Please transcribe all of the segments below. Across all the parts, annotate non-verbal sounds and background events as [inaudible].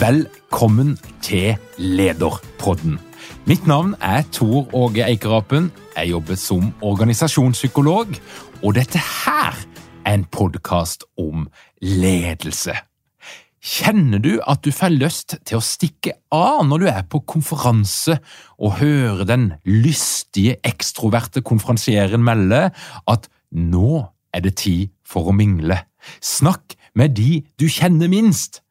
Velkommen til Lederpodden. Mitt navn er Tor Åge Eikerapen. Jeg jobber som organisasjonspsykolog, og dette her er en podkast om ledelse. Kjenner du at du får lyst til å stikke av når du er på konferanse og hører den lystige, ekstroverte konferansieren melde at nå er det tid for å mingle? Snakk med de du kjenner minst.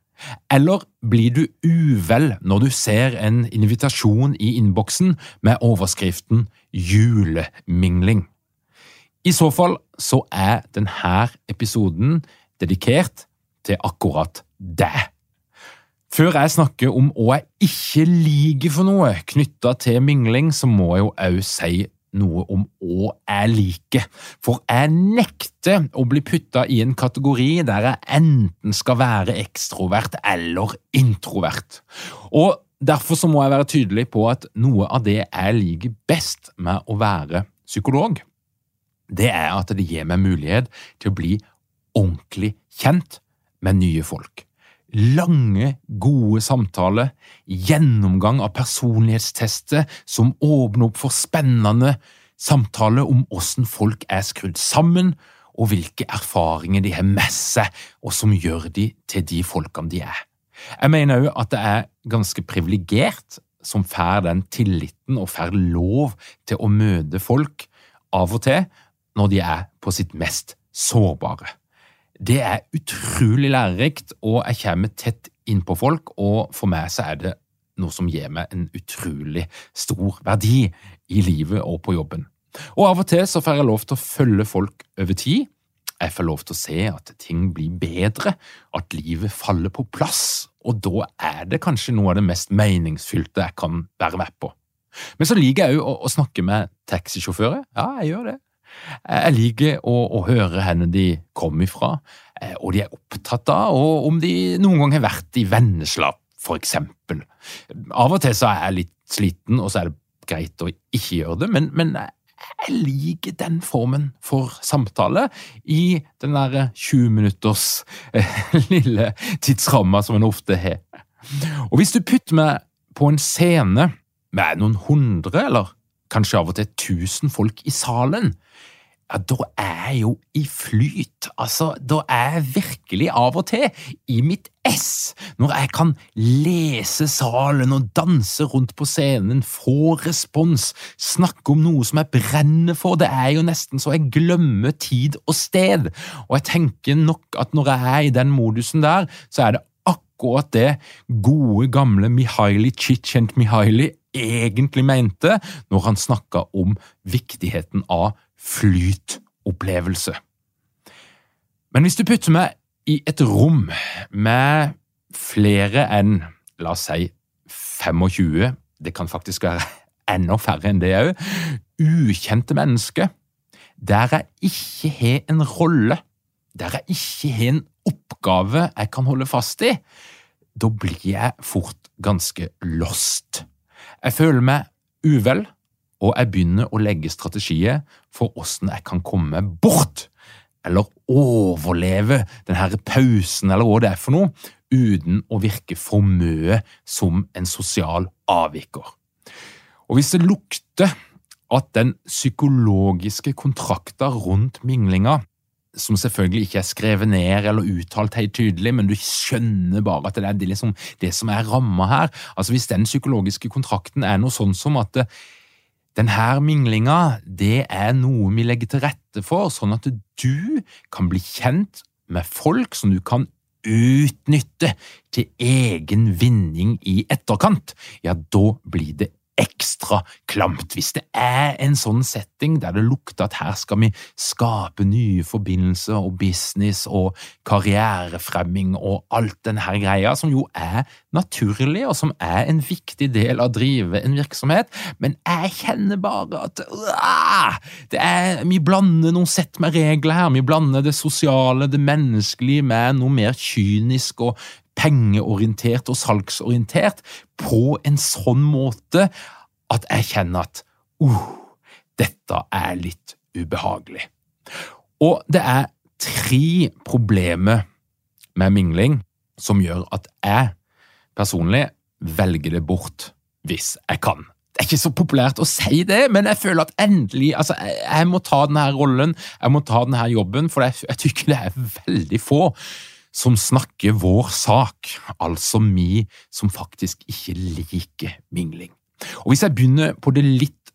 Eller blir du uvel når du ser en invitasjon i innboksen med overskriften Julemingling? I så fall så er denne episoden dedikert til akkurat deg. Før jeg snakker om hva jeg ikke liker for noe knytta til mingling, så må jeg jo òg si noe om hva jeg liker, for jeg nekter å bli putta i en kategori der jeg enten skal være ekstrovert eller introvert. Og Derfor så må jeg være tydelig på at noe av det jeg liker best med å være psykolog, det er at det gir meg mulighet til å bli ordentlig kjent med nye folk lange, gode samtaler, gjennomgang av personlighetstester som åpner opp for spennende samtaler om hvordan folk er skrudd sammen, og hvilke erfaringer de har med seg, og som gjør de til de folkene de er. Jeg mener òg at det er ganske privilegert som får den tilliten og får lov til å møte folk av og til når de er på sitt mest sårbare. Det er utrolig lærerikt, og jeg kommer tett inn på folk, og for meg så er det noe som gir meg en utrolig stor verdi i livet og på jobben. Og av og til så får jeg lov til å følge folk over tid. Jeg får lov til å se at ting blir bedre, at livet faller på plass, og da er det kanskje noe av det mest meningsfylte jeg kan være med på. Men så liker jeg òg å snakke med taxisjåfører. Ja, jeg gjør det. Jeg liker å, å høre hvor de kom ifra, eh, og de er opptatt av, og om de noen gang har vært i Vennesla, for eksempel. Av og til så er jeg litt sliten, og så er det greit å ikke gjøre det, men, men jeg liker den formen for samtale i den der 20 minutters eh, lille tidsramma som en ofte har. Og hvis du putter meg på en scene med noen hundre, eller kanskje av og til tusen folk i salen, ja, da er jeg jo i flyt. Altså, da er jeg virkelig av og til i mitt ess. Når jeg kan lese salen og danse rundt på scenen, få respons, snakke om noe som jeg brenner for. Det er jo nesten så jeg glemmer tid og sted. Og jeg tenker nok at når jeg er i den modusen der, så er det akkurat det gode, gamle Mihaili Chichent-Mihaili egentlig mente når han snakka om viktigheten av flytopplevelse. Men hvis du putter meg i et rom med flere enn, la oss si, 25, det kan faktisk være [laughs] enda færre enn det òg, ukjente mennesker, der jeg ikke har en rolle, der jeg ikke har en oppgave jeg kan holde fast i, da blir jeg fort ganske lost. Jeg føler meg uvel, og jeg begynner å legge strategier for åssen jeg kan komme bort eller overleve denne pausen, eller hva det er for noe, uten å virke for mye som en sosial avviker. Og hvis det lukter at den psykologiske kontrakta rundt minglinga, som selvfølgelig ikke er skrevet ned eller uttalt helt tydelig, men du skjønner bare at det er liksom det som er ramma her. Altså Hvis den psykologiske kontrakten er noe sånn som at denne minglinga, det er noe vi legger til rette for, sånn at du kan bli kjent med folk som du kan utnytte til egen vinning i etterkant, ja, da blir det ekstra klamt. Hvis det er en sånn setting der det lukter at her skal vi skape nye forbindelser og business og karrierefremming og alt denne greia, som jo er naturlig og som er en viktig del av å drive en virksomhet, men jeg kjenner bare at det er, vi blander noen sett med regler her, vi blander det sosiale, det menneskelige med noe mer kynisk og pengeorientert og salgsorientert på en sånn måte at jeg kjenner at uh, dette er litt ubehagelig. Og det er tre problemer med mingling som gjør at jeg personlig velger det bort hvis jeg kan. Det er ikke så populært å si det, men jeg føler at endelig altså, jeg, jeg må ta denne rollen, jeg må ta denne jobben, for jeg, jeg tykker det er veldig få som snakker vår sak, altså vi som faktisk ikke liker mingling. Og Hvis jeg begynner på det litt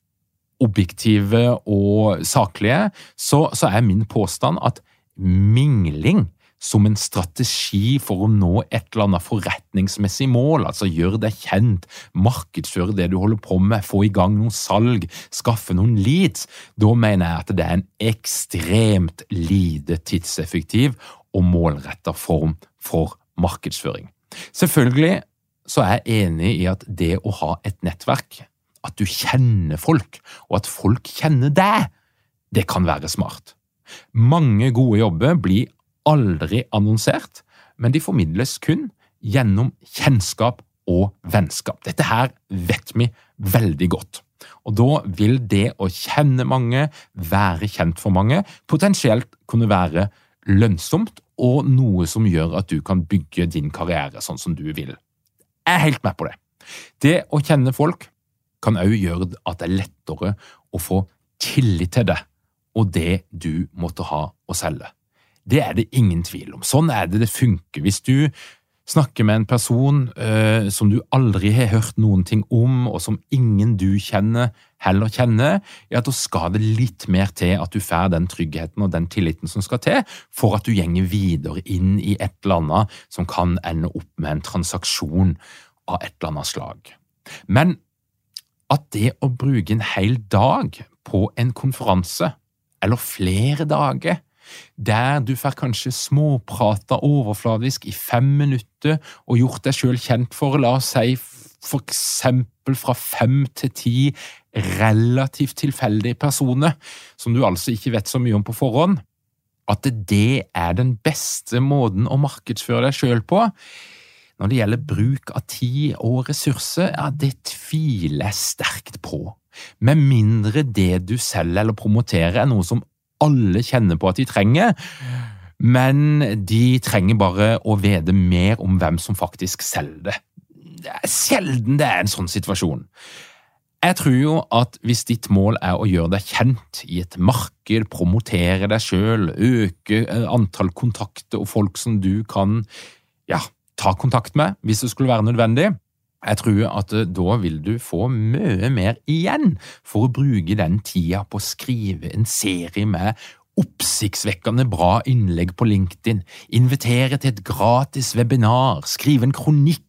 objektive og saklige, så, så er min påstand at mingling som en strategi for å nå et eller annet forretningsmessig mål, altså gjøre deg kjent, markedsføre det du holder på med, få i gang noen salg, skaffe noen leads, da mener jeg at det er en ekstremt lite tidseffektiv og målretta form for markedsføring. Selvfølgelig så er jeg enig i at det å ha et nettverk, at du kjenner folk, og at folk kjenner deg, det kan være smart. Mange gode jobber blir aldri annonsert, men de formidles kun gjennom kjennskap og vennskap. Dette her vet vi veldig godt. Og da vil det å kjenne mange, være kjent for mange, potensielt kunne være lønnsomt og noe som gjør at du kan bygge din karriere sånn som du vil. Jeg er helt med på det. Det å kjenne folk kan òg gjøre at det er lettere å få tillit til det og det du måtte ha å selge. Det er det ingen tvil om. Sånn er det det funker. Hvis du snakker med en person uh, som du aldri har hørt noen ting om, og som ingen du kjenner, heller kjenner, ja, da skal det litt mer til at du får den tryggheten og den tilliten som skal til for at du gjenger videre inn i et eller annet som kan ende opp med en transaksjon av et eller annet slag. Men at det å bruke en hel dag på en konferanse, eller flere dager, der du får kanskje småprata overfladisk i fem minutter og gjort deg sjøl kjent for, la oss si, for eksempel fra fem til ti relativt tilfeldige personer, som du altså ikke vet så mye om på forhånd, at det er den beste måten å markedsføre deg sjøl på. Når det gjelder bruk av tid og ressurser, ja, det tviler jeg sterkt på. Med mindre det du selger eller promoterer er noe som alle kjenner på at de trenger, men de trenger bare å vite mer om hvem som faktisk selger det. Det er sjelden det er en sånn situasjon. Jeg tror jo at hvis ditt mål er å gjøre deg kjent i et marked, promotere deg sjøl, øke eh, antall kontakter og folk som du kan ja, ta kontakt med hvis det skulle være nødvendig, jeg tror at eh, da vil du få mye mer igjen for å bruke den tida på å skrive en serie med oppsiktsvekkende bra innlegg på LinkedIn, invitere til et gratis webinar, skrive en kronikk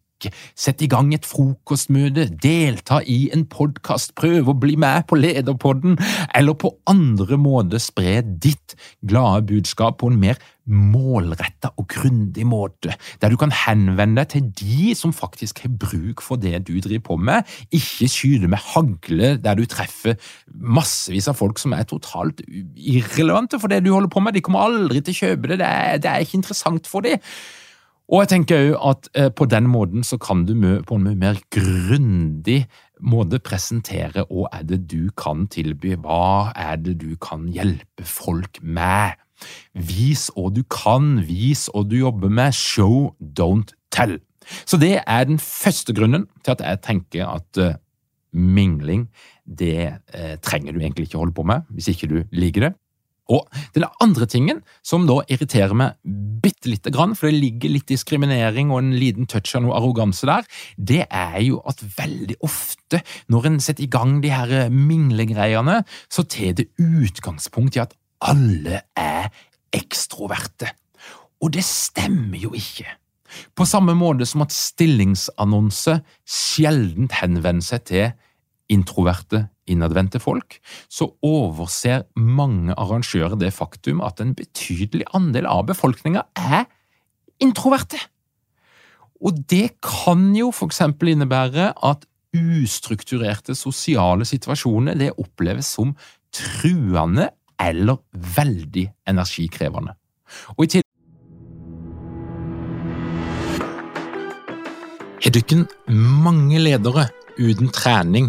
Sett i gang et frokostmøte, delta i en podkast, prøv å bli med på Lederpodden, eller på andre måter spre ditt glade budskap på en mer målretta og grundig måte, der du kan henvende deg til de som faktisk har bruk for det du driver på med, ikke skyte med hagle der du treffer massevis av folk som er totalt irrelevante for det du holder på med, de kommer aldri til å kjøpe det, det er, det er ikke interessant for dem. Og jeg tenker òg at eh, på den måten så kan du på en mer grundig måte presentere hva er det du kan tilby, hva er det du kan hjelpe folk med. Vis hva du kan, vis hva du jobber med. Show, don't tell. Så det er den første grunnen til at jeg tenker at uh, mingling det uh, trenger du egentlig ikke holde på med hvis ikke du liker det. Og den andre tingen som da irriterer meg bitte lite grann, for det ligger litt diskriminering og en liten touch av noe arroganse der, det er jo at veldig ofte når en setter i gang de her minglegreiene, så tar det utgangspunkt i at alle er ekstroverte. Og det stemmer jo ikke. På samme måte som at stillingsannonse sjelden henvender seg til introverte innadvendte folk, så overser mange arrangører det faktum at en betydelig andel av befolkninga er introverte. Og det kan jo for eksempel innebære at ustrukturerte sosiale situasjoner det oppleves som truende eller veldig energikrevende. Og i Har dere mange ledere uten trening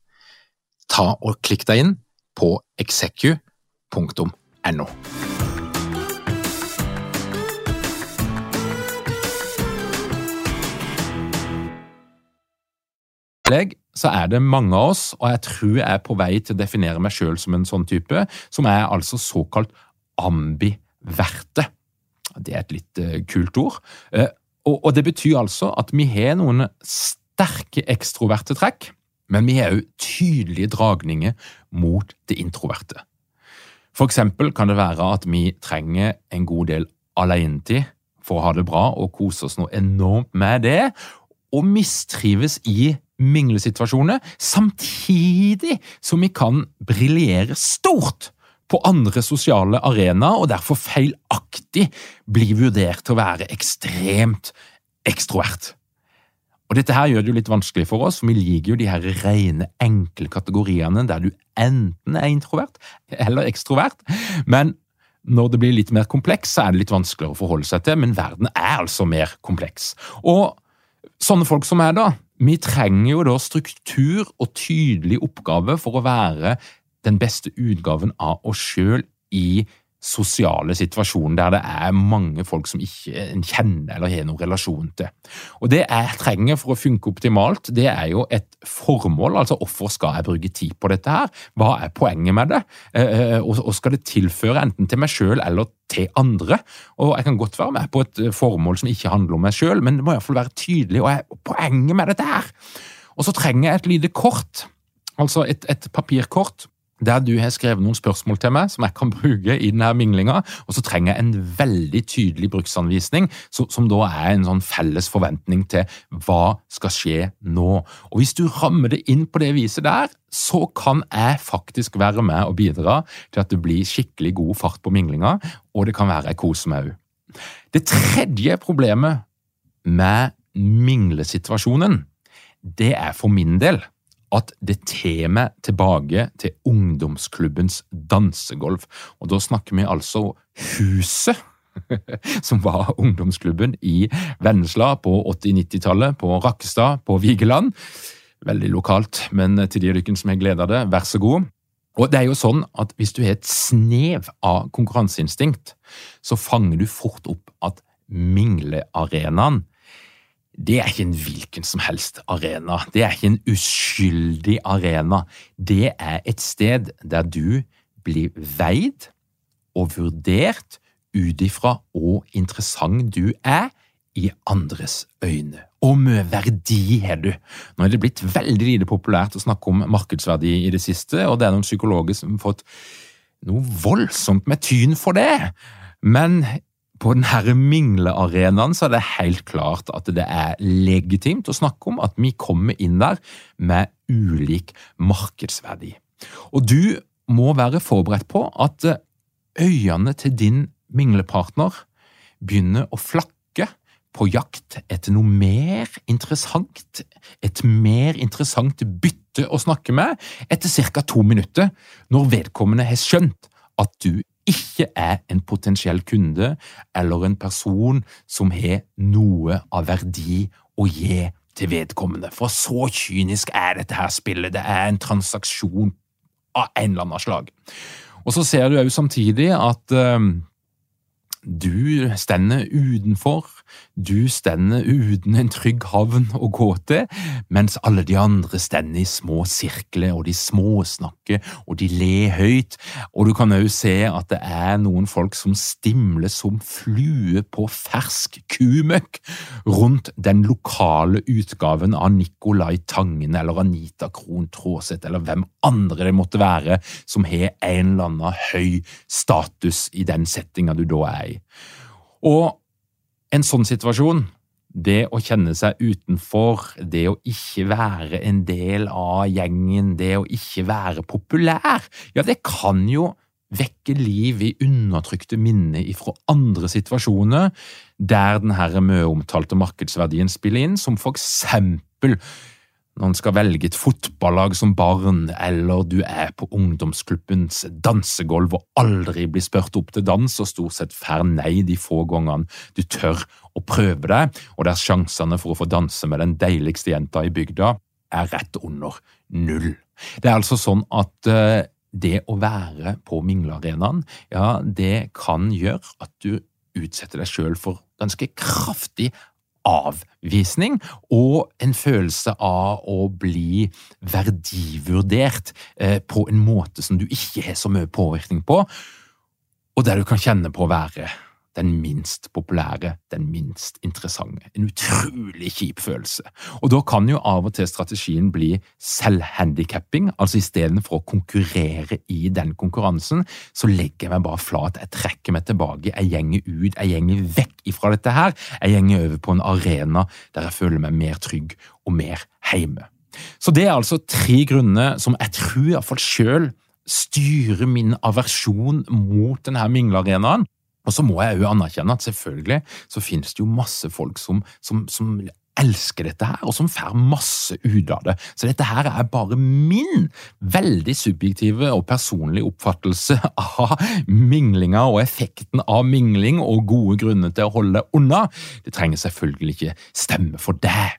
ta og klikk deg inn på execu.no. så er det mange av oss, og jeg tror jeg er på vei til å definere meg sjøl som en sånn type, som er altså såkalt ambiverte. Det er et litt uh, kult ord. Og, og, det betyr altså at vi har noen sterke ekstroverte trekk, men vi har òg tydelige dragninger mot det introverte. For eksempel kan det være at vi trenger en god del alenetid for å ha det bra og kose oss noe enormt med det, og mistrives i minglesituasjoner, samtidig som vi kan briljere stort på andre sosiale arenaer og derfor feilaktig bli vurdert til å være ekstremt ekstrovert. Og Dette her gjør det jo litt vanskelig for oss, for vi liker jo de her rene, enkle kategoriene der du enten er introvert eller ekstrovert. Men når det blir litt mer kompleks, så er det litt vanskeligere å forholde seg til, men verden er altså mer kompleks. Og sånne folk som er da, vi trenger jo da struktur og tydelig oppgave for å være den beste utgaven av oss sjøl i sosiale situasjonen der det er mange folk som ikke en kjenner eller har noen relasjon til. Og Det jeg trenger for å funke optimalt, det er jo et formål. altså Hvorfor skal jeg bruke tid på dette? her? Hva er poenget med det? Eh, eh, og skal det tilføre enten til meg sjøl eller til andre? Og Jeg kan godt være med på et formål som ikke handler om meg sjøl, men det må iallfall være tydelig. og er poenget med dette her? Og så trenger jeg et lite kort, altså et, et papirkort der du har skrevet noen spørsmål til meg som jeg kan bruke i denne minglinga, og så trenger jeg en veldig tydelig bruksanvisning, som, som da er en sånn felles forventning til hva skal skje nå. Og Hvis du rammer det inn på det viset der, så kan jeg faktisk være med og bidra til at det blir skikkelig god fart på minglinga, og det kan være jeg koser meg òg. Det tredje problemet med minglesituasjonen, det er for min del at det tar meg tilbake til ungdomsklubbens dansegolf. Og da snakker vi altså Huset, [laughs] som var ungdomsklubben i Vennesla på 80-90-tallet, på Rakkestad, på Vigeland. Veldig lokalt, men til de av dere som har glede av det, vær så god. Og det er jo sånn at Hvis du har et snev av konkurranseinstinkt, så fanger du fort opp at minglearenaen det er ikke en hvilken som helst arena. Det er ikke en uskyldig arena. Det er et sted der du blir veid og vurdert ut ifra hvor interessant du er i andres øyne. Og mye verdi har du. Nå er det blitt veldig lite populært å snakke om markedsverdi i det siste, og det er noen psykologer som har fått noe voldsomt med tyn for det. Men på denne minglearenaen er det helt klart at det er legitimt å snakke om at vi kommer inn der med ulik markedsverdi. Og du må være forberedt på at øynene til din minglepartner begynner å flakke på jakt etter noe mer interessant, et mer interessant bytte å snakke med, etter ca. to minutter, når vedkommende har skjønt at du ikke er en potensiell kunde eller en person som har noe av verdi å gi til vedkommende. For så kynisk er dette her spillet. Det er en transaksjon av en eller annen slag. Og så ser du òg samtidig at um, du stender utenfor, du stender uten en trygg havn å gå til, mens alle de andre stender i små sirkler, og de småsnakker, og de ler høyt, og du kan òg se at det er noen folk som stimler som flue på fersk kumøkk rundt den lokale utgaven av Nicolai Tangen eller Anita Krohn Traaseth eller hvem andre det måtte være som har en eller annen høy status i den settinga du da er i. Og en sånn situasjon, det å kjenne seg utenfor, det å ikke være en del av gjengen, det å ikke være populær, ja, det kan jo vekke liv i undertrykte minner ifra andre situasjoner der denne mye omtalte markedsverdien spiller inn, som for eksempel når en skal velge et fotballag som barn, eller du er på ungdomsklubbens dansegulv og aldri blir spurt opp til dans, og stort sett får nei de få gangene du tør å prøve deg, og der sjansene for å få danse med den deiligste jenta i bygda er rett under null. Det er altså sånn at uh, det å være på minglearenaen, ja, det kan gjøre at du utsetter deg sjøl for ganske kraftig avvisning og en følelse av å bli verdivurdert eh, på en måte som du ikke har så mye påvirkning på, og der du kan kjenne på å være den minst populære, den minst interessante. En utrolig kjip følelse. Og da kan jo av og til strategien bli selvhandicapping, altså istedenfor å konkurrere i den konkurransen, så legger jeg meg bare flat, jeg trekker meg tilbake, jeg gjenger ut, jeg gjenger vekk ifra dette her, jeg gjenger over på en arena der jeg føler meg mer trygg og mer heime. Så det er altså tre grunner som jeg tror iallfall sjøl styrer min aversjon mot denne minglearenaen. Og så må jeg jo anerkjenne at selvfølgelig så finnes det jo masse folk som, som, som elsker dette her, og som får masse ut av det. Så dette her er bare min veldig subjektive og personlige oppfattelse [laughs] av minglinga og effekten av mingling og gode grunner til å holde det unna. Det trenger selvfølgelig ikke stemme for deg.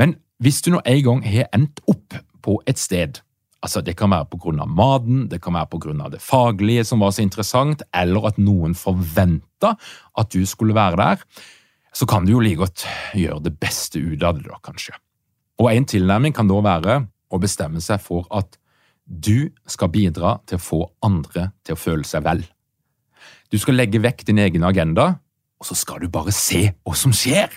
Men hvis du nå en gang har endt opp på et sted Altså, Det kan være av maten, det kan være av det faglige som var så interessant, eller at noen forventa at du skulle være der. Så kan du jo like godt gjøre det beste ut av det, da, kanskje. Og En tilnærming kan da være å bestemme seg for at du skal bidra til å få andre til å føle seg vel. Du skal legge vekk din egen agenda, og så skal du bare se hva som skjer.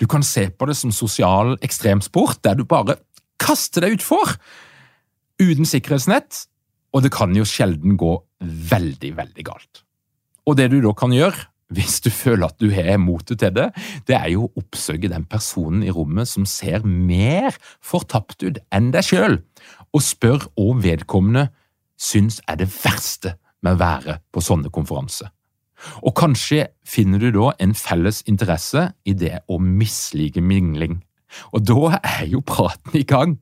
Du kan se på det som sosial ekstremsport, der du bare kaster deg utfor uten sikkerhetsnett, og det kan jo sjelden gå veldig, veldig galt. Og det du da kan gjøre, hvis du føler at du har motet til det, det er jo å oppsøke den personen i rommet som ser mer fortapt ut enn deg sjøl, og spør hva vedkommende syns er det verste med å være på sånne konferanser. Og kanskje finner du da en felles interesse i det å mislike mingling. Og da er jo praten i gang.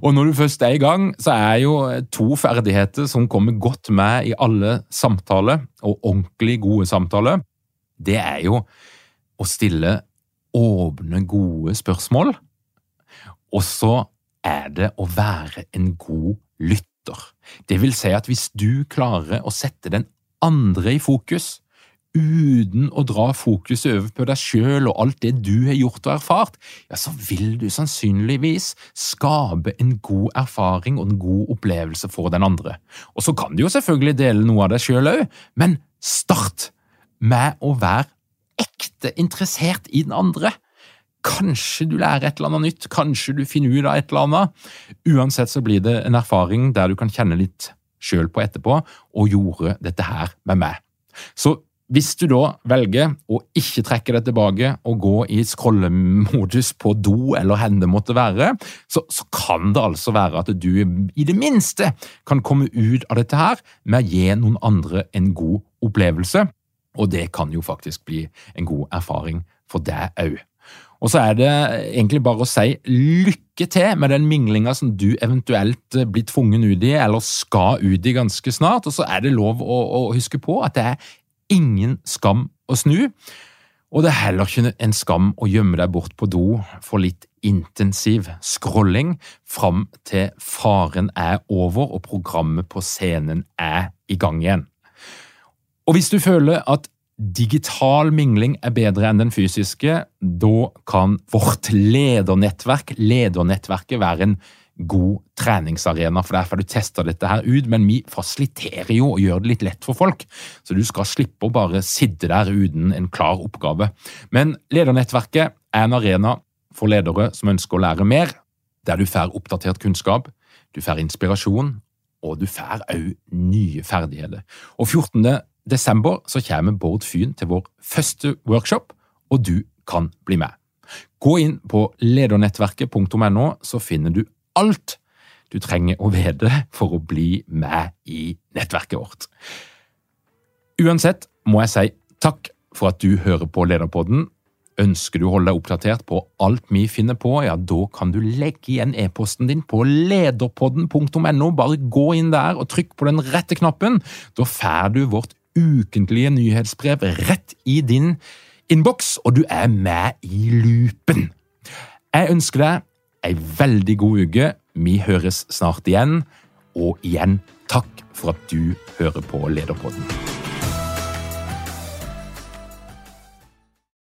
Og når du først er i gang, så er jo to ferdigheter som kommer godt med i alle samtaler, og ordentlig gode samtaler, det er jo å stille åpne, gode spørsmål, og så er det å være en god lytter. Det vil si at hvis du klarer å sette den andre i fokus, uten å dra fokuset over på deg sjøl og alt det du har gjort og erfart, ja, så vil du sannsynligvis skape en god erfaring og en god opplevelse for den andre. Og så kan du jo selvfølgelig dele noe av deg sjøl òg, men start med å være ekte interessert i den andre. Kanskje du lærer et eller annet nytt, kanskje du finner ut av et eller annet. Uansett så blir det en erfaring der du kan kjenne litt sjøl på etterpå, og gjorde dette her med meg. Så hvis du da velger å ikke trekke det tilbake og gå i scrollemodus på do eller hvor det måtte være, så, så, kan det altså være at du i det minste kan komme ut av dette her med å gi noen andre en god opplevelse. Og det kan jo faktisk bli en god erfaring for deg òg. Og så er det egentlig bare å si lykke til med den minglinga som du eventuelt blir tvungen ut i, eller skal ut i ganske snart. Og så er det lov å, å huske på at det er ingen skam å snu. Og det er heller ikke en skam å gjemme deg bort på do for litt intensiv scrolling fram til faren er over og programmet på scenen er i gang igjen. Og hvis du føler at digital mingling er bedre enn den fysiske, da kan vårt ledernettverk, ledernettverket, være en god treningsarena, for derfor har du testa dette her ut, men vi fasiliterer jo og gjør det litt lett for folk, så du skal slippe å bare sitte der uten en klar oppgave. Men ledernettverket er en arena for ledere som ønsker å lære mer, der du får oppdatert kunnskap, du får inspirasjon, og du får òg nye ferdigheter. Og 14 desember så kommer Bård Fyn til vår første workshop, og du kan bli med. Gå inn på ledernettverket.no, så finner du alt du trenger å vite for å bli med i nettverket vårt. Uansett må jeg si takk for at du hører på Lederpodden. Ønsker du å holde deg oppdatert på alt vi finner på, ja, da kan du legge igjen e-posten din på lederpodden.no. Bare gå inn der og trykk på den rette knappen. Da får du vårt ukentlige nyhetsbrev rett i din innboks, og du er med i loopen. Jeg ønsker deg ei veldig god uke. Vi høres snart igjen. Og igjen, takk for at du hører på Lederpodden.